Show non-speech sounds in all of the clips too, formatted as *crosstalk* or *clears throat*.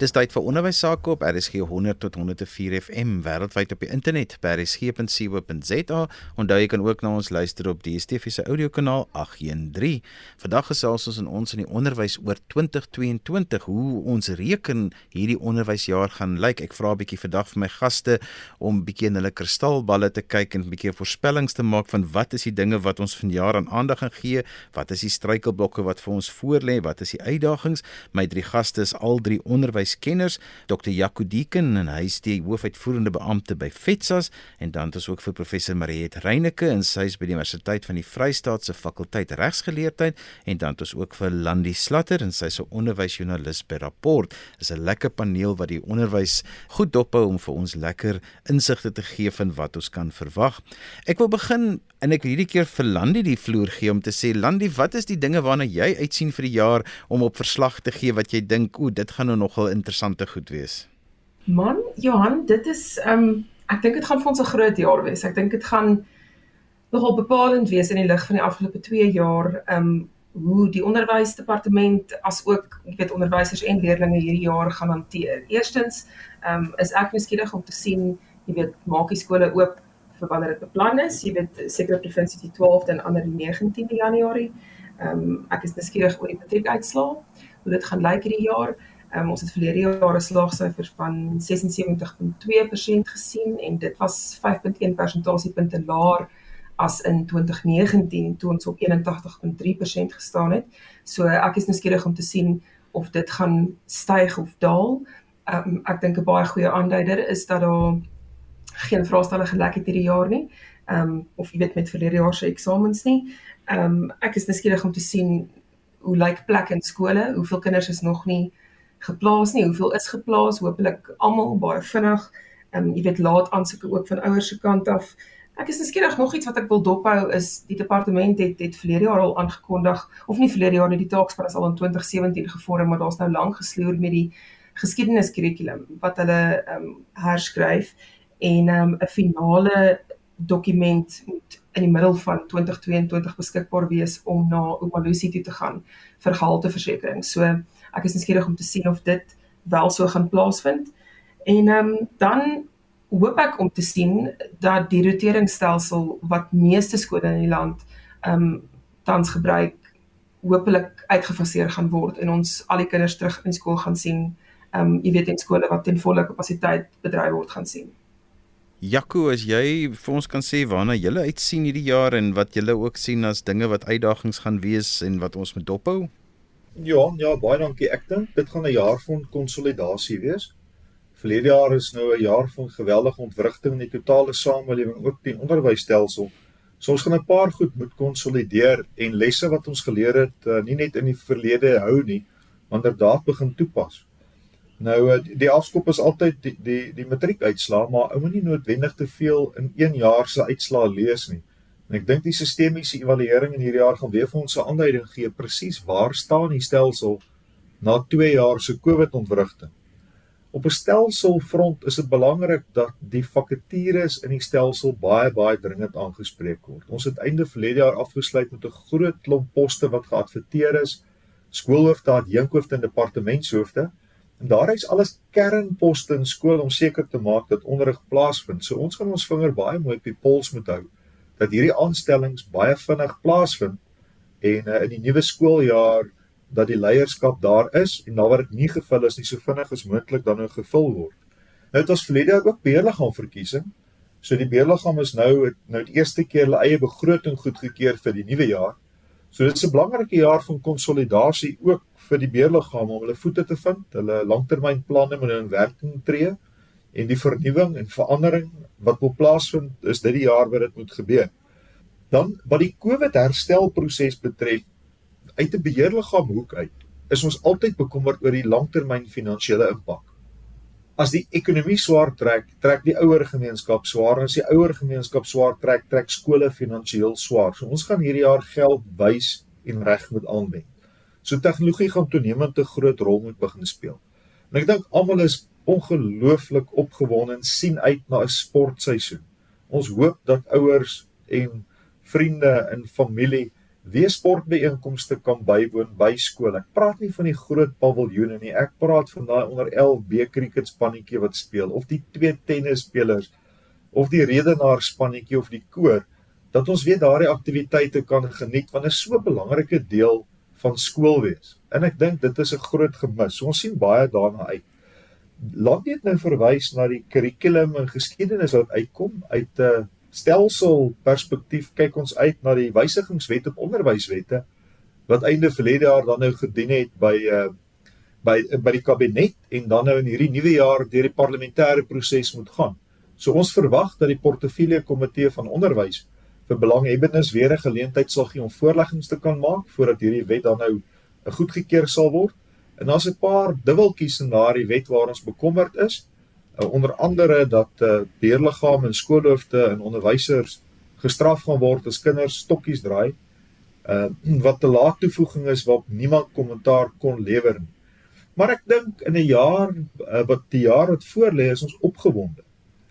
Dis tyd vir onderwys sake op RSG 100 tot 104 FM wêreldwyd op die internet by rsg.co.za. Onthou jy kan ook na ons luister op die DSTV se audiokanaal 813. Vandag gesels ons in ons in die onderwys oor 2022, hoe ons reken hierdie onderwysjaar gaan lyk. Ek vra 'n bietjie vandag vir my gaste om bietjie in hulle kristalballe te kyk en 'n bietjie voorspellings te maak van wat is die dinge wat ons vanjaar aan aandag gaan gee, wat is die struikelblokke wat vir ons voorlê, wat is die uitdagings. My drie gaste is al drie onderwys onderwyskenners, Dr. Jaco Deeken en hy is die hoofuitvoerende beampte by FETSAS en dan ons ook vir professor Mariet Reyneke en sy is by die Universiteit van die Vrystaat se fakulteit regsgeleerdheid en dan ons ook vir Landie Slatter en sy is 'n onderwysjoernalis by Rapport. Dis 'n lekker paneel wat die onderwys goed dophou om vir ons lekker insigte te gee van wat ons kan verwag. Ek wil begin en ek hierdie keer vir Landie die vloer gee om te sê Landie, wat is die dinge waarna jy uitsien vir die jaar om op verslag te gee wat jy dink, o, dit gaan nou nogal interessante goed wees. Man, Johan, dit is ehm um, ek dink dit gaan vir ons 'n groot jaar wees. Ek dink dit gaan nogal bepalend wees in die lig van die afgelope 2 jaar ehm um, hoe die onderwysdepartement as ook ek weet onderwysers en leerders hierdie jaar gaan hanteer. Eerstens ehm um, is ek nuuskierig om te sien, jy weet, maak die skole oop vir wanneer dit beplan is. Jy weet, sekere provinsies die 12de en ander die 19de Januarie. Ehm um, ek is nuuskierig oor die matriekuitslae, hoe dit gaan lyk hierdie jaar. Um, ons het verlede jaar 'n slaagsyfer van 76.2% gesien en dit was 5.1 persentasiepunte laer as in 2019 toe ons op 81.3% gestaan het. So ek is nuuskierig om te sien of dit gaan styg of daal. Um, ek dink 'n baie goeie aanduider is dat daar geen vraestelle gelek het hierdie jaar nie. Ehm um, of jy weet met verlede jaar se eksamens nie. Ehm um, ek is nuuskierig om te sien hoe lyk plek in skole? Hoeveel kinders is nog nie geplaas nie. Hoeveel is geplaas? Hoopelik almal baie vinnig. Ehm um, jy weet laat aansoeke ook van ouers se kant af. Ek is nuuskierig nog iets wat ek wil dophou is die departement het het verlede jaar al aangekondig of nie verlede jaar nie die taakspan is al in 2017 gevorm maar daar's nou lank gesloer met die geskiedeniskurrikulum wat hulle ehm um, herskryf en ehm um, 'n finale dokument moet in die middel van 2022 beskikbaar wees om na Omalusi toe te gaan vir gehalteversekering. So ek is nuuskierig om te sien of dit wel so gaan plaasvind. En ehm um, dan hoop ek om te sien dat die roteringsstelsel wat meeste skole in die land ehm um, tans gebruik hopelik uitgefaseer gaan word en ons al die kinders terug in skool gaan sien. Ehm um, jy weet in skole wat ten volle kapasiteit bedryf word gaan sien. Jaco, as jy vir ons kan sê waarna jy uitsien hierdie jaar en wat jy ook sien as dinge wat uitdagings gaan wees en wat ons moet dophou? Ja, ja, baie dankie. Ek dink dit gaan 'n jaar van konsolidasie wees. Verlede jaar is nou 'n jaar van geweldige ontwrigting in die totale samelewing, ook die onderwysstelsel. So ons gaan 'n paar goed moet konsolideer en lesse wat ons geleer het, uh, nie net in die verlede hou nie, maar inderdaad begin toepas. Nou uh, die afskop is altyd die die, die matriekuitslae, maar ou moenie noodwendig te veel in een jaar se uitslae lees nie. En ek dink die sistemiese evaluering in hierdie jaar gaan weer vir ons 'n aanduiding gee presies waar staan die stelsel na 2 jaar se COVID-ontwrigting. Op 'n stelselfront is dit belangrik dat die vakatures in die stelsel baie baie dringend aangespreek word. Ons het einde verlede jaar afgesluit met 'n groot klomp poste wat geadverteer is, skoolhoofde, adjunkhoofde en departementshoofde. En daar is alles kernposte in skool om seker te maak dat onderrig plaasvind. So ons gaan ons vinger baie mooi op die pols moet hou dat hierdie aanstellings baie vinnig plaasvind en uh, in die nuwe skooljaar dat die leierskap daar is en nou wat dit nie gevul is nie so vinnig as moontlik dan nou gevul word. Nou dit was verlede ook beheerliggaam verkiesing. So die beheerliggaam is nou het, nou die eerste keer hulle eie begroting goedgekeur vir die nuwe jaar. So dit is 'n belangrike jaar van konsolidasie ook vir die beheerliggaam om hulle voete te vind, hulle langtermynplanne moet in werking tree en die vernuwing en verandering wat moet plaasvind is dit die jaar wat dit moet gebeur. Dan wat die COVID herstelproses betref uit 'n beheerliggaam hoek uit is ons altyd bekommerd oor die langtermyn finansiële impak. As die ekonomie swaar trek, trek die ouer gemeenskap swaar en as die ouer gemeenskap swaar trek, trek skole finansiëel swaar. So ons gaan hierdie jaar geld wys en reg moet aanwend. So tegnologie gaan toenemend 'n groot rol moet begin speel. En ek dink almal is ongelooflik opgewonde en sien uit na 'n sportseisoen. Ons hoop dat ouers en vriende en familie weer sportbeeenkomste kan bywoon by skool. Ek praat nie van die groot paviljoene nie. Ek praat van daai onder 11 B cricketspannetjie wat speel of die twee tennisspelers of die redenaarsspannetjie of die koor dat ons weer daardie aktiwiteite kan geniet want dit is so 'n belangrike deel van skool wees. En ek dink dit is 'n groot gemis. So ons sien baie daarna uit. Laat net nou verwys na die kurrikulum en geskiedenis wat uitkom uit 'n uh, stelsel perspektief kyk ons uit na die wysigingswet op onderwyswette wat einde verlede jaar dan nou gedien het by uh by by die kabinet en dan nou in hierdie nuwe jaar deur die parlementêre proses moet gaan. So ons verwag dat die portefeulje komitee van onderwys vir belanghebbendes weer 'n geleentheid sal gee om voorleggings te kan maak voordat hierdie wet dan nou goedgekeur sal word. En daar's 'n paar dubbeltjies in daardie wet waar ons bekommerd is uh, onder andere dat uh, beheerliggame en skoolhoofde en onderwysers gestraf gaan word as kinders stokkies draai. Uh wat 'n laat toevoeging is wat niemand kommentaar kon lewer nie. Maar ek dink in 'n jaar uh, wat die jaar wat voorlê is ons opgewonde.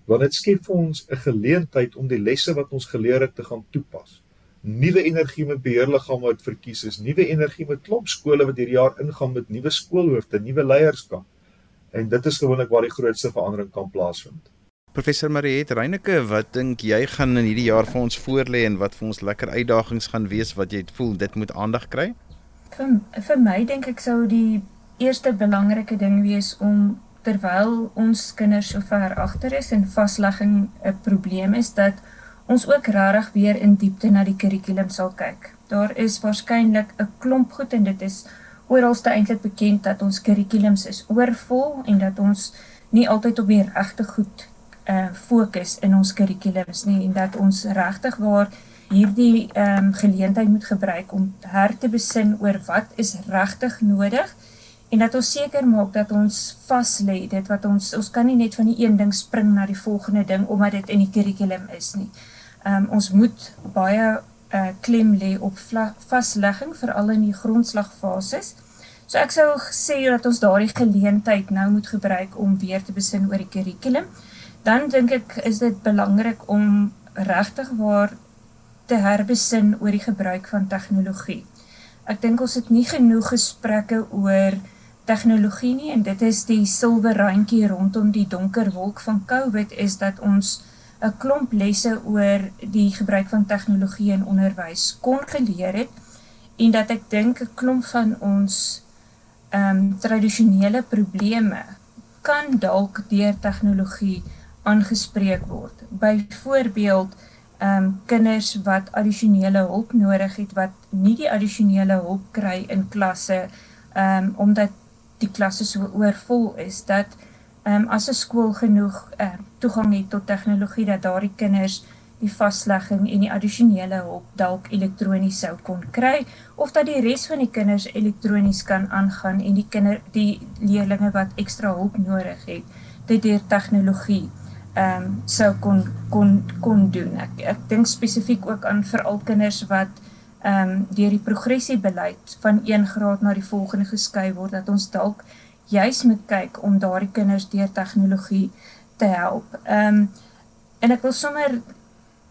Want dit skep vir ons 'n geleentheid om die lesse wat ons geleer het te gaan toepas. Nuwe energie met beheerliggame wat verkies is, nuwe energie met klop skole wat hierdie jaar ingaan met nuwe skoolhoofde, nuwe leierskap en dit is gewoonlik waar die grootste verandering kan plaasvind. Professor Mariet Reyneke, wat dink jy gaan in hierdie jaar vir ons voorlê en wat vir ons lekker uitdagings gaan wees wat jy voel dit moet aandag kry? Vir vir my dink ek sou die eerste belangrike ding wees om terwyl ons kinders so ver agter is en vaslegging 'n probleem is dat ons ook regtig weer in diepte na die kurrikulum sal kyk. Daar is waarskynlik 'n klomp goed en dit is oralste eintlik bekend dat ons kurrikulums is oorvol en dat ons nie altyd op die regte goed uh fokus in ons kurrikulums nie en dat ons regtig waar hierdie ehm um, geleentheid moet gebruik om her te besin oor wat is regtig nodig en dat ons seker maak dat ons vas lê dit wat ons ons kan nie net van die een ding spring na die volgende ding omdat dit in die kurrikulum is nie. Ehm um, ons moet baie uh, klem lê op vaslegging veral in die grondslagfases. So ek sou sê dat ons daardie geleentheid nou moet gebruik om weer te besin oor die kurrikulum. Dan dink ek is dit belangrik om regtig waar te herbesin oor die gebruik van tegnologie. Ek dink ons het nie genoeg gesprekke oor tegnologie nie en dit is die silwer randjie rondom die donker wolk van COVID is dat ons 'n klomp lesse oor die gebruik van tegnologie in onderwys kon geleer het en dat ek dink 'n klomp van ons ehm um, tradisionele probleme kan dalk deur tegnologie aangespreek word. Byvoorbeeld ehm um, kinders wat addisionele hulp nodig het wat nie die addisionele hulp kry in klasse ehm um, omdat die klasse so oorvol is dat ehm um, as 'n skool genoeg ehm uh, toegang het tot tegnologie dat daardie kinders die vaslegging en die addisionele hulp dalk elektronies sou kon kry of dat die res van die kinders elektronies kan aangaan en die kinder die leerders wat ekstra hulp nodig het dit deur tegnologie ehm um, sou kon kon kon doen. Ek ek dink spesifiek ook aan veral kinders wat ehm um, deur die progressiebeleid van 1 graad na die volgende geskuif word dat ons dalk juis moet kyk om daardie kinders deur tegnologie te help. Ehm um, en ek wil sommer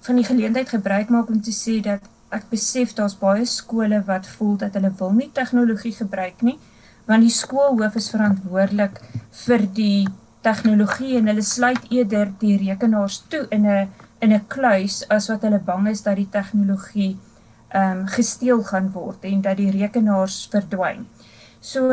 van die geleentheid gebruik maak om te sê dat ek besef daar's baie skole wat voel dat hulle wil nie tegnologie gebruik nie want die skoolhoof is verantwoordelik vir die tegnologie en hulle sluit eerder die rekenaars toe in 'n in 'n kluis as wat hulle bang is dat die tegnologie ehm um, gesteel gaan word en dat die rekenaars verdwyn. So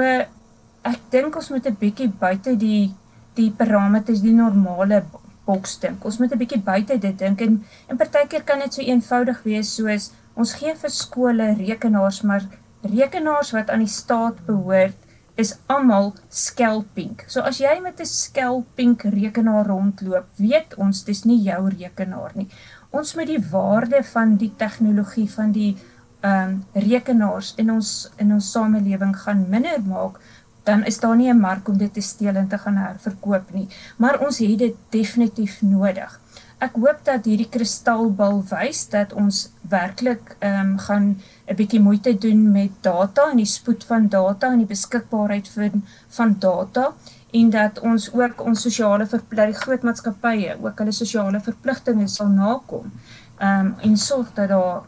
ek dink ons moet 'n bietjie buite die die parameters, die normale boks dink. Ons moet 'n bietjie buite dit dink en en partykeer kan dit so eenvoudig wees soos ons gee vir skole rekenaars, maar rekenaars wat aan die staat behoort is almal skelpink. So as jy met 'n skelpink rekenaar rondloop, weet ons dis nie jou rekenaar nie. Ons moet die waarde van die tegnologie van die ehm um, rekenaars in ons in ons samelewing gaan minder maak dan is daar nie 'n mark om dit te steel en te gaan herverkoop nie. Maar ons het dit definitief nodig. Ek hoop dat hierdie kristalbal wys dat ons werklik ehm um, gaan 'n bietjie moeite doen met data en die spoed van data en die beskikbaarheid van van data en dat ons ook ons sosiale verpligtinge groot maatskappye ook hulle sosiale verpligtinge sal nakom. Ehm um, en sorg dat daar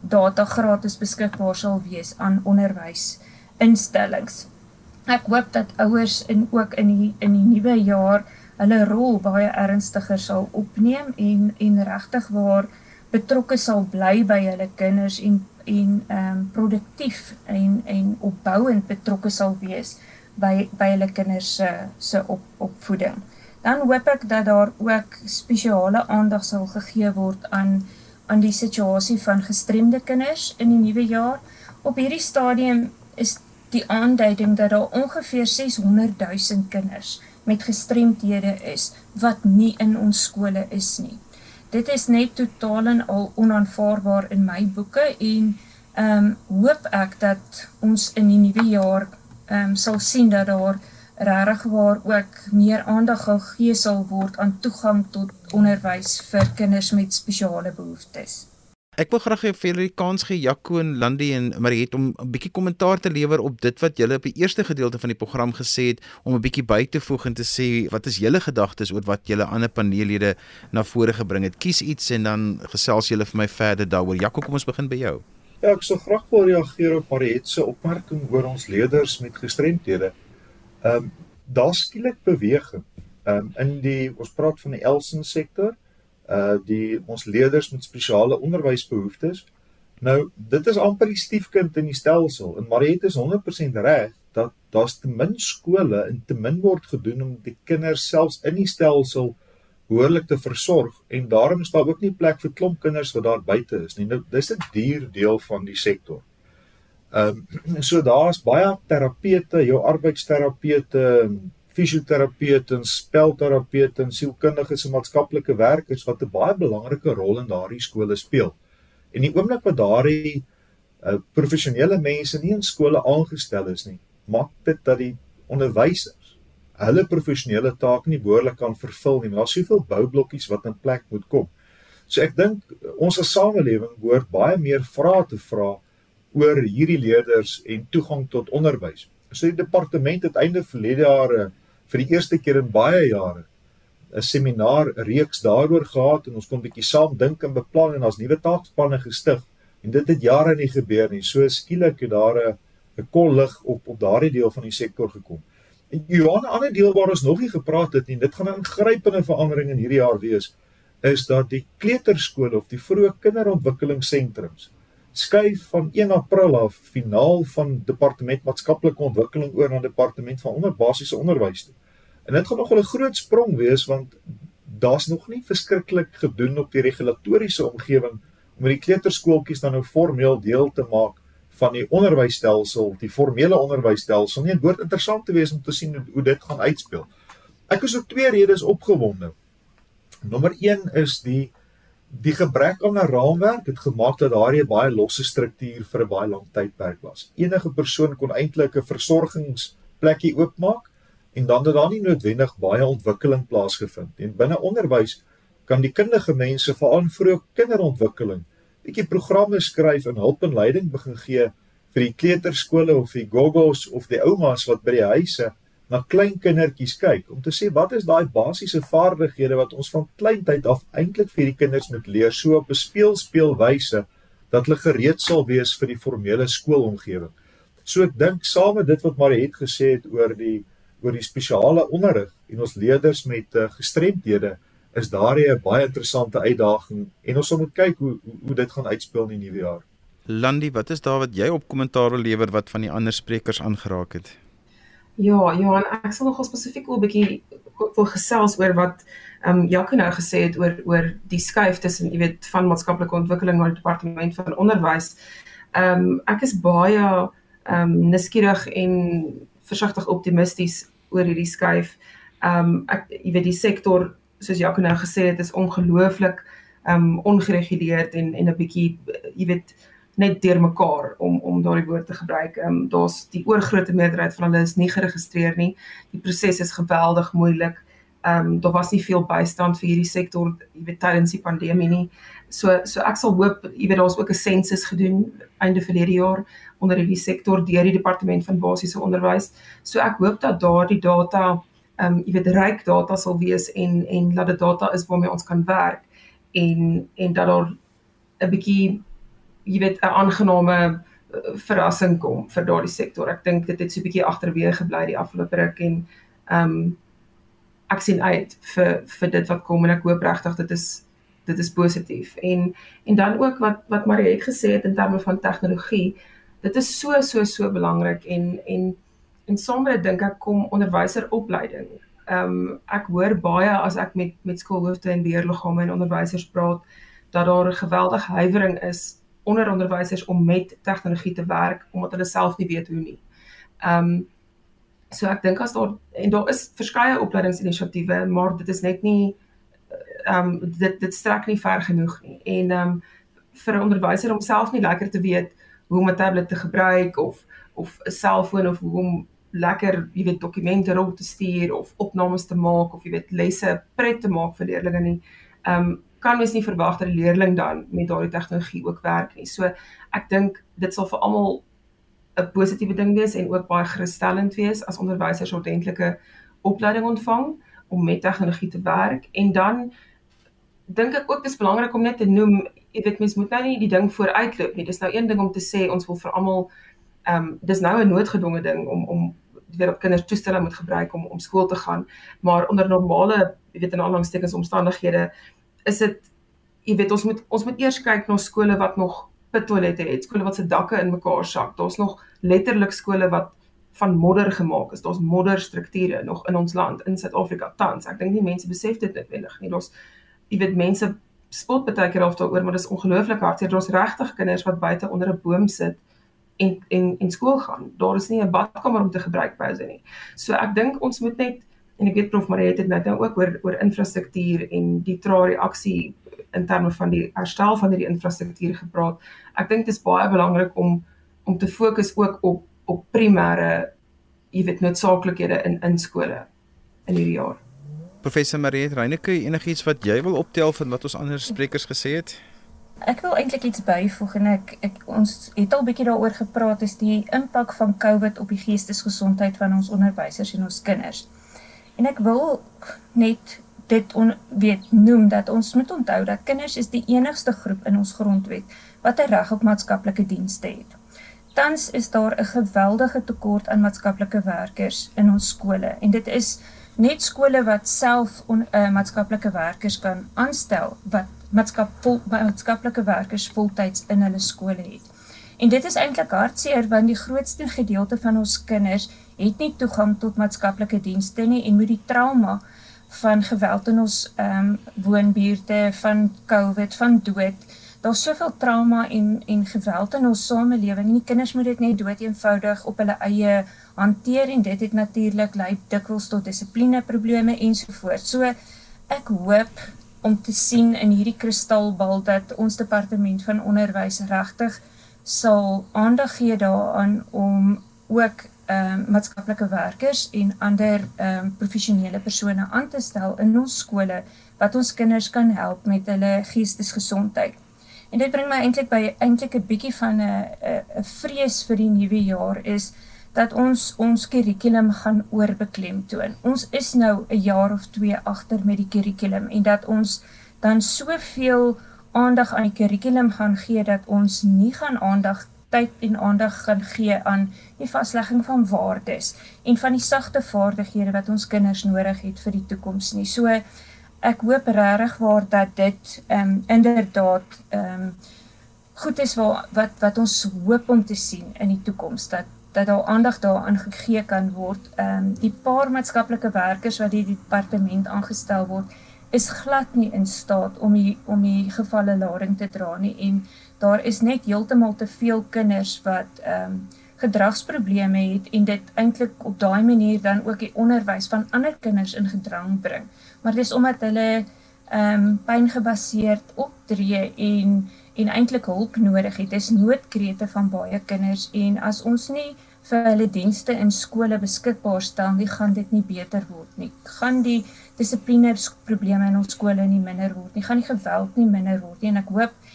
data gratis beskikbaar sal wees aan onderwysinstellings. Ek hoop dat ouers in ook in die in die nuwe jaar hulle rol baie ernstiger sal opneem en en regtig waar betrokke sal bly by hulle kinders en en ehm um, produktief en en opbouend betrokke sal wees by by hulle kinders se se op opvoeding. Dan hoop ek dat daar ook spesiale aandag sal gegee word aan aan die situasie van gestremde kinders in die nuwe jaar. Op hierdie stadium is die aanduiding dat daar ongeveer 600 000 kinders met gestremdhede is wat nie in ons skole is nie. Dit is net totaal en al onaanvaarbaar in my boeke en ehm um, hoop ek dat ons in die nuwe jaar ehm um, sal sien dat daar regtig waar ook meer aandag gegee sal word aan toegang tot onderwys vir kinders met spesiale behoeftes. Ek wil graag hê vir julle die kans gee Jaco en Landy en Mariet om 'n bietjie kommentaar te lewer op dit wat julle op die eerste gedeelte van die program gesê het om 'n bietjie by te voeg en te sê wat is julle gedagtes oor wat julle ander paneellede na vore gebring het. Kies iets en dan gesels julle vir my verder daaroor. Jaco, kom ons begin by jou. Ja, ek sou graag wil reageer op Mariet se opmerking oor ons leerders met gestremthede. Ehm um, daar skielik beweging. Ehm um, in die ons praat van die Elsen sektor, uh die ons leerders met spesiale onderwysbehoeftes. Nou, dit is amper die stiefkind in die stelsel en Mariet is 100% reg dat daar's te min skole en te min word gedoen om die kinders selfs in die stelsel behoorlik te versorg en daarom is daar ook nie plek vir klomp kinders wat daar buite is nie. Nou dis 'n duur deel van die sektor. Ehm um, *clears throat* so daar's baie terapete, jou arbeidsterapeute, fisioterapeute, spelterapeute, sielkundiges en maatskaplike werkers wat 'n baie belangrike rol in daardie skole speel. En die oomblik wat daardie uh, professionele mense nie in skole aangestel is nie, maak dit dat die onderwysers hulle professionele taak nie behoorlik kan vervul nie. Daar's soveel boublokkies wat in plek moet kom. So ek dink ons as samelewing behoort baie meer vrae te vra oor hierdie leerders en toegang tot onderwys. So die departement het einde verlede jare vir die eerste keer in baie jare 'n seminaar reeks daaroor gehad en ons kon 'n bietjie saam dink en beplan en ons nuwe taakspanne gestig en dit het jare nie gebeur nie. So skielik het daar 'n 'n kol lig op op daardie deel van die sektor gekom. En Johan, 'n ander deel waar ons nog nie gepraat het nie, dit gaan 'n ingrypende verandering in hierdie jaar wees, is dat die kleuterskole of die vroeë kinderontwikkelingssentrums skuif van 1 April af finaal van departement maatskaplike ontwikkeling oor na departement van onderbasiese onderwys toe. En dit gaan nog 'n groot sprong wees want daar's nog nie verskriklik gedoen op die regulatoriese omgewing om die kleuterskooltjies dan nou formeel deel te maak van die onderwysstelsel, die formele onderwysstelsel. Nie, dit word interessant te wees om te sien hoe, dit gaan uitspeel. Ek is op twee redes opgewonde. Nommer 1 is die die gebrek aan 'n raamwerk het gemaak dat daar 'n baie losse struktuur vir 'n baie lang tydperk was. Enige persoon kon eintlik 'n versorgingsplekkie oopmaak en dan het daar nie noodwendig baie ontwikkeling plaasgevind nie. Binne onderwys kan die kundige mense veral in vroeë kinderontwikkeling bietjie programme skryf en hulp en leiding begin gee vir die kleuterskole of die gogos of die oumas wat by die huise na klein kindertjies kyk om te sê wat is daai basiese vaardighede wat ons van kleintyd af eintlik vir die kinders moet leer so op 'n speelspeelwyse dat hulle gereed sal wees vir die formele skoolomgewing. So ek dink saam met dit wat Mariet gesê het oor die oor die spesiale onderrig en ons leerders met uh, gestremdhede is daar 'n baie interessante uitdaging en ons moet kyk hoe hoe dit gaan uitspeel in die nuwe jaar. Landy, wat is daar wat jy op kommentaar wil lewer wat van die ander sprekers aangeraak het? Ja, ja, en ek sal nogal spesifiek 'n bietjie wil gesels oor wat ehm um, Jaco nou gesê het oor oor die skuif tussen, jy weet, van maatskaplike ontwikkeling na die departement van onderwys. Ehm um, ek is baie ehm um, nuuskierig en versigtig optimisties oor hierdie skuif. Ehm um, ek jy weet die sektor soos Jaco nou gesê het, is ongelooflik um ongereguleerd en en 'n bietjie jy weet net deurmekaar om om daardie woord te gebruik. Um daar's die oorgrootste meerderheid van hulle is nie geregistreer nie. Die proses is geweldig moeilik. Um daar was nie veel bystand vir hierdie sektor jy weet tydens die pandemie nie. So so ek sal hoop jy weet daar's ook 'n sensus gedoen einde verlede jaar onder hierdie sektor deur die departement van basiese onderwys. So ek hoop dat daardie data ehm um, jy weet ryk data sal wees en en dat dit data is waarmee ons kan werk en en dat daar 'n bietjie jy weet 'n aangename uh, verrassing kom vir daardie sektor. Ek dink dit het so 'n bietjie agterweë gebly die afgelope ruk en ehm um, ek sien uit vir vir dit wat kom en ek hoop regtig dit is dit is positief. En en dan ook wat wat Marie het gesê het in terme van tegnologie, dit is so so so belangrik en en en sommer dink ek kom onderwyseropleiding. Ehm um, ek hoor baie as ek met met skoolhoofde en beheerliggame en onderwysers praat dat daar 'n geweldige huiwering is onder onderwysers om met tegnologie te werk omdat hulle self nie weet hoe nie. Ehm um, so ek dink as daar en daar is verskeie opleidingsinisiatiewe, maar dit is net nie ehm um, dit dit strek nie ver genoeg nie. En ehm um, vir 'n onderwyser om self nie lekker te weet hoe om 'n tablet te gebruik of of 'n selfoon of hoe om lekker, jy weet, dokumente rond te stuur of opnames te maak of jy weet lesse pret te maak vir leerders nie. Ehm um, kan mens nie verwag dat 'n leerling dan met daardie tegnologie ook werk nie. So ek dink dit sal vir almal 'n positiewe ding wees en ook baie gerusstellend wees as onderwysers ordentlike opleiding ontvang om met tegnologie te werk en dan dink ek ook dis belangrik om net te noem, jy weet mens moet nou nie die ding vooruitloop nie. Dis nou een ding om te sê ons wil vir almal ehm um, dis nou 'n noodgedwonge ding om om weer op kinders toestelle moet gebruik om om skool te gaan, maar onder normale, jy weet in aanhalingstekens omstandighede is dit jy weet ons moet ons moet eers kyk na skole wat nog pittoilette het, skole wat se dakke in mekaar sak. Daar's nog letterlik skole wat van modder gemaak is. Daar's modderstrukture nog in ons land in Suid-Afrika tans. Ek dink nie mense besef dit noodwendig nie. Daar's jy weet mense spot baie keer of daaroor, maar dis ongelooflik hartseer. Daar's regtig kinders wat buite onder 'n boom sit en en en skool gaan. Daar is nie 'n badkamer om te gebruik by hulle nie. So ek dink ons moet net en ek weet prof Marie het dit net nou ook oor oor infrastruktuur en die trae reaksie in terme van die herstel van hierdie infrastruktuur gepraat. Ek dink dit is baie belangrik om om te fokus ook op op primêre jy weet noodsaaklikhede in in skole in hierdie jaar. Professor Mariet Reyneke, enigiets wat jy wil optel van wat ons ander sprekers gesê het? Ek wil eintlik iets byvoeg en ek, ek ons het al bietjie daaroor gepraat is die impak van COVID op die geestesgesondheid van ons onderwysers en ons kinders. En ek wil net dit on, weet noem dat ons moet onthou dat kinders is die enigste groep in ons grondwet wat 'n reg op maatskaplike dienste het. Tans is daar 'n geweldige tekort aan maatskaplike werkers in ons skole en dit is net skole wat self on, uh, maatskaplike werkers kan aanstel wat maatskap vol, maatskaplike werkers voltyds in hulle skole het. En dit is eintlik hartseer want die grootste gedeelte van ons kinders het nie toegang tot maatskaplike dienste nie en moet die trauma van geweld in ons ehm um, woonbuurte, van COVID, van dood, daar's soveel trauma en en geweld in ons samelewing en die kinders moet dit net dood eenvoudig op hulle eie hanteer en dit het natuurlik lei dikwels tot dissipline probleme ensovoorts. So ek hoop om te sien in hierdie kristalbal dat ons departement van onderwys regtig sal aandag gee daaraan om ook ehm um, maatskaplike werkers en ander ehm um, professionele persone aan te stel in ons skole wat ons kinders kan help met hulle geestesgesondheid. En dit bring my eintlik by eintlik 'n bietjie van 'n 'n vrees vir die nuwe jaar is dat ons ons kurrikulum gaan oorbeklemtoon. Ons is nou 'n jaar of 2 agter met die kurrikulum en dat ons dan soveel aandag aan die kurrikulum gaan gee dat ons nie gaan aandag tyd en aandag gaan gee aan die vaslegging van waardes en van die sagte vaardighede wat ons kinders nodig het vir die toekoms nie. So ek hoop regtig waar dat dit ehm um, inderdaad ehm um, goed is wat wat wat ons hoop om te sien in die toekoms dat dat daar aandag daaraan gegee kan word. Ehm um, die paar maatskaplike werkers wat die departement aangestel word, is glad nie in staat om die om die gevalle lading te dra nie en daar is net heeltemal te veel kinders wat ehm um, gedragsprobleme het en dit eintlik op daai manier dan ook die onderwys van ander kinders in gedrang bring. Maar dis omdat hulle ehm um, pyngebaseerd optree en en eintlik hulp nodig het. Dis noodkrete van baie kinders en as ons nie vir hulle dienste in skole beskikbaar stel nie, gaan dit nie beter word nie. Gaan die dissipline probleme in ons skole nie minder word nie. Gaan die geweld nie minder word nie en ek hoop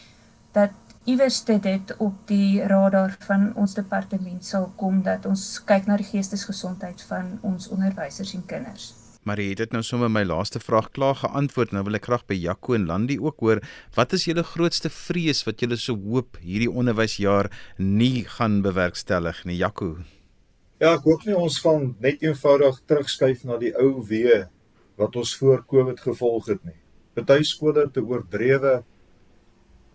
dat iewers dit op die radar van ons departement sal kom dat ons kyk na die geestesgesondheid van ons onderwysers en kinders. Maar jy het dit nou sommer my laaste vraag klaar geantwoord. Nou wil ek graag by Jaco en Landi ook hoor, wat is julle grootste vrees wat julle so hoop hierdie onderwysjaar nie gaan bewerkstellig nie, Jaco? Ja, ek hoop nie ons gaan net eenvoudig terugskuif na die ou weë wat ons voor Covid gevolg het nie. Party skole het 'n oordrewe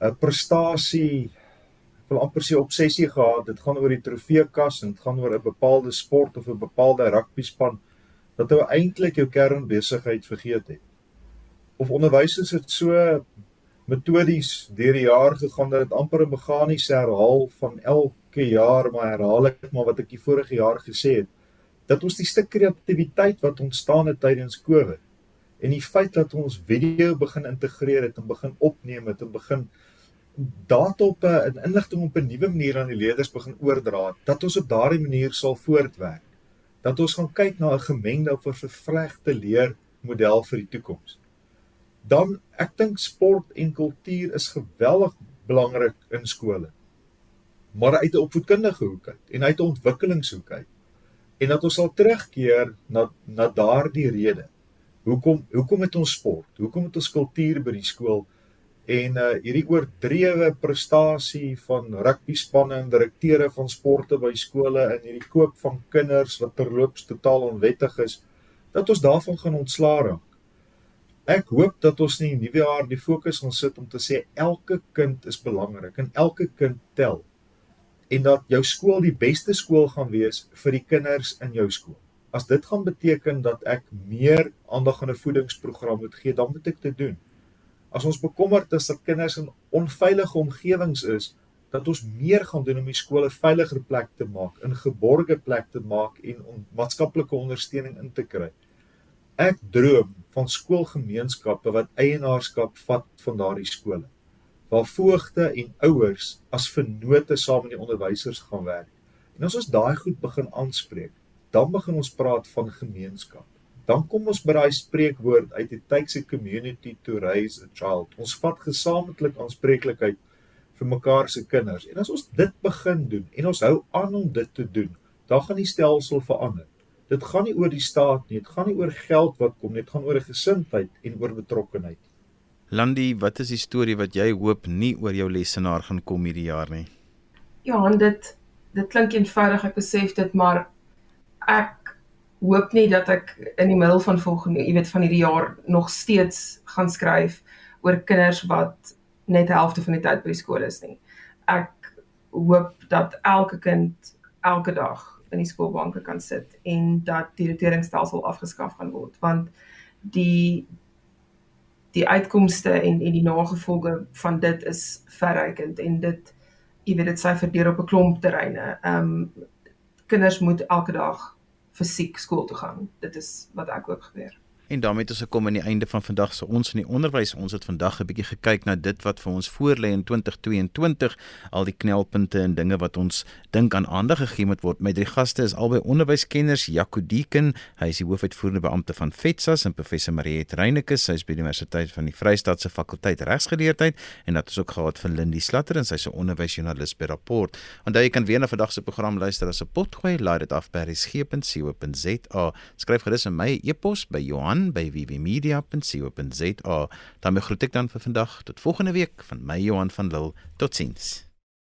'n prestasie wil amper sê obsessie gehad. Dit gaan oor die trofeekas en dit gaan oor 'n bepaalde sport of 'n bepaalde rugby span dat hulle eintlik jou kernbesigheid vergeet het. Of onderwysers het so metodies deur die jaar gegaan dat dit amper 'n meganiese herhaal van elke jaar maar herhaal ek maar wat ek die vorige jaar gesê het dat ons die stuk kreatiwiteit wat ontstaan het tydens Covid en die feit dat ons video begin integreer het en begin opneem het en begin data op 'n inligting op 'n nuwe manier aan die leerders begin oordra dat ons op daardie manier sal voortwerk. Dat ons gaan kyk na 'n gemengde of 'n vervlegte leermodel vir die toekoms. Dan ek dink sport en kultuur is geweldig belangrik in skole. Maar uit 'n opvoedkundige hoek uit en uit 'n ontwikkelingshoek uit. En dat ons sal terugkeer na na daardie rede. Hoekom hoekom het ons sport? Hoekom het ons kultuur by die skool en uh hierdie oordrewe prestasie van rugby spanne en direkteure van sporte by skole en hierdie koop van kinders wat terloops totaal onwettig is dat ons daarvan gaan ontslaa raak. Ek hoop dat ons nie nuwe jaar die fokus gaan sit om te sê elke kind is belangrik en elke kind tel en dat jou skool die beste skool gaan wees vir die kinders in jou skool. As dit gaan beteken dat ek meer aandag aan 'n voedingsprogram moet gee, dan moet ek dit doen. As ons bekommerd is dat kinders in onveilige omgewings is, dat ons meer gaan doen om die skole veiliger plek te maak, 'n geborgde plek te maak en om maatskaplike ondersteuning in te kry. Ek droom van skoolgemeenskappe wat eienaarskap vat van daardie skole. Waar voogte en ouers as vennote saam met die onderwysers gaan werk. En as ons daai goed begin aanspreek, dan begin ons praat van gemeenskap dan kom ons by daai spreekwoord uit it takes a community to raise a child. Ons vat gesamentlik aanspreeklikheid vir mekaar se kinders. En as ons dit begin doen en ons hou aan om dit te doen, dan gaan die stelsel verander. Dit gaan nie oor die staat nie, dit gaan nie oor geld wat kom nie, dit gaan oor 'n gesindheid en oor betrokkenheid. Landi, wat is die storie wat jy hoop nie oor jou lesenaar gaan kom hierdie jaar nie? Ja, en dit dit klink eenvoudig, ek besef dit, maar ek hoop nie dat ek in die middel van volgende, jy weet van hierdie jaar nog steeds gaan skryf oor kinders wat net helfte van die tyd by die skool is nie. Ek hoop dat elke kind elke dag in die skoolbanke kan sit en dat die roteringsstelsel afgeskaf gaan word want die die uitkomste en en die nagevolge van dit is verrykend en dit jy weet dit sy verdeel op 'n klomp terreine. Ehm um, kinders moet elke dag fisiek skool toe gaan. Dit is wat ek ook gebeur. En daarmee het ons gekom aan die einde van vandag se ons in die onderwys. Ons het vandag 'n bietjie gekyk na dit wat vir ons voorlê in 2022, al die knelpunte en dinge wat ons dink aan aandag gegee moet word. My drie gaste is albei onderwyskenners, Jaco Deeken, hy is die hoofuitvoerende beampte van FETSAS en professor Mariet Reyneke, sy is by die Universiteit van die Vrystaat se fakulteit regsgeleerdheid en dat ons ook gehad van Lindie Slatter en sy's 'n onderwysjoernalis by Rapport. Onthou jy kan weer na vandag se program luister as 'n potgooi, laai dit af by resgep.co.za. Skryf gerus aan my e-pos by Johan Johan by wwmedia.co.za. daarmee groet ek dan vir vandag tot volgende week van my Johan van Lille. Totsiens.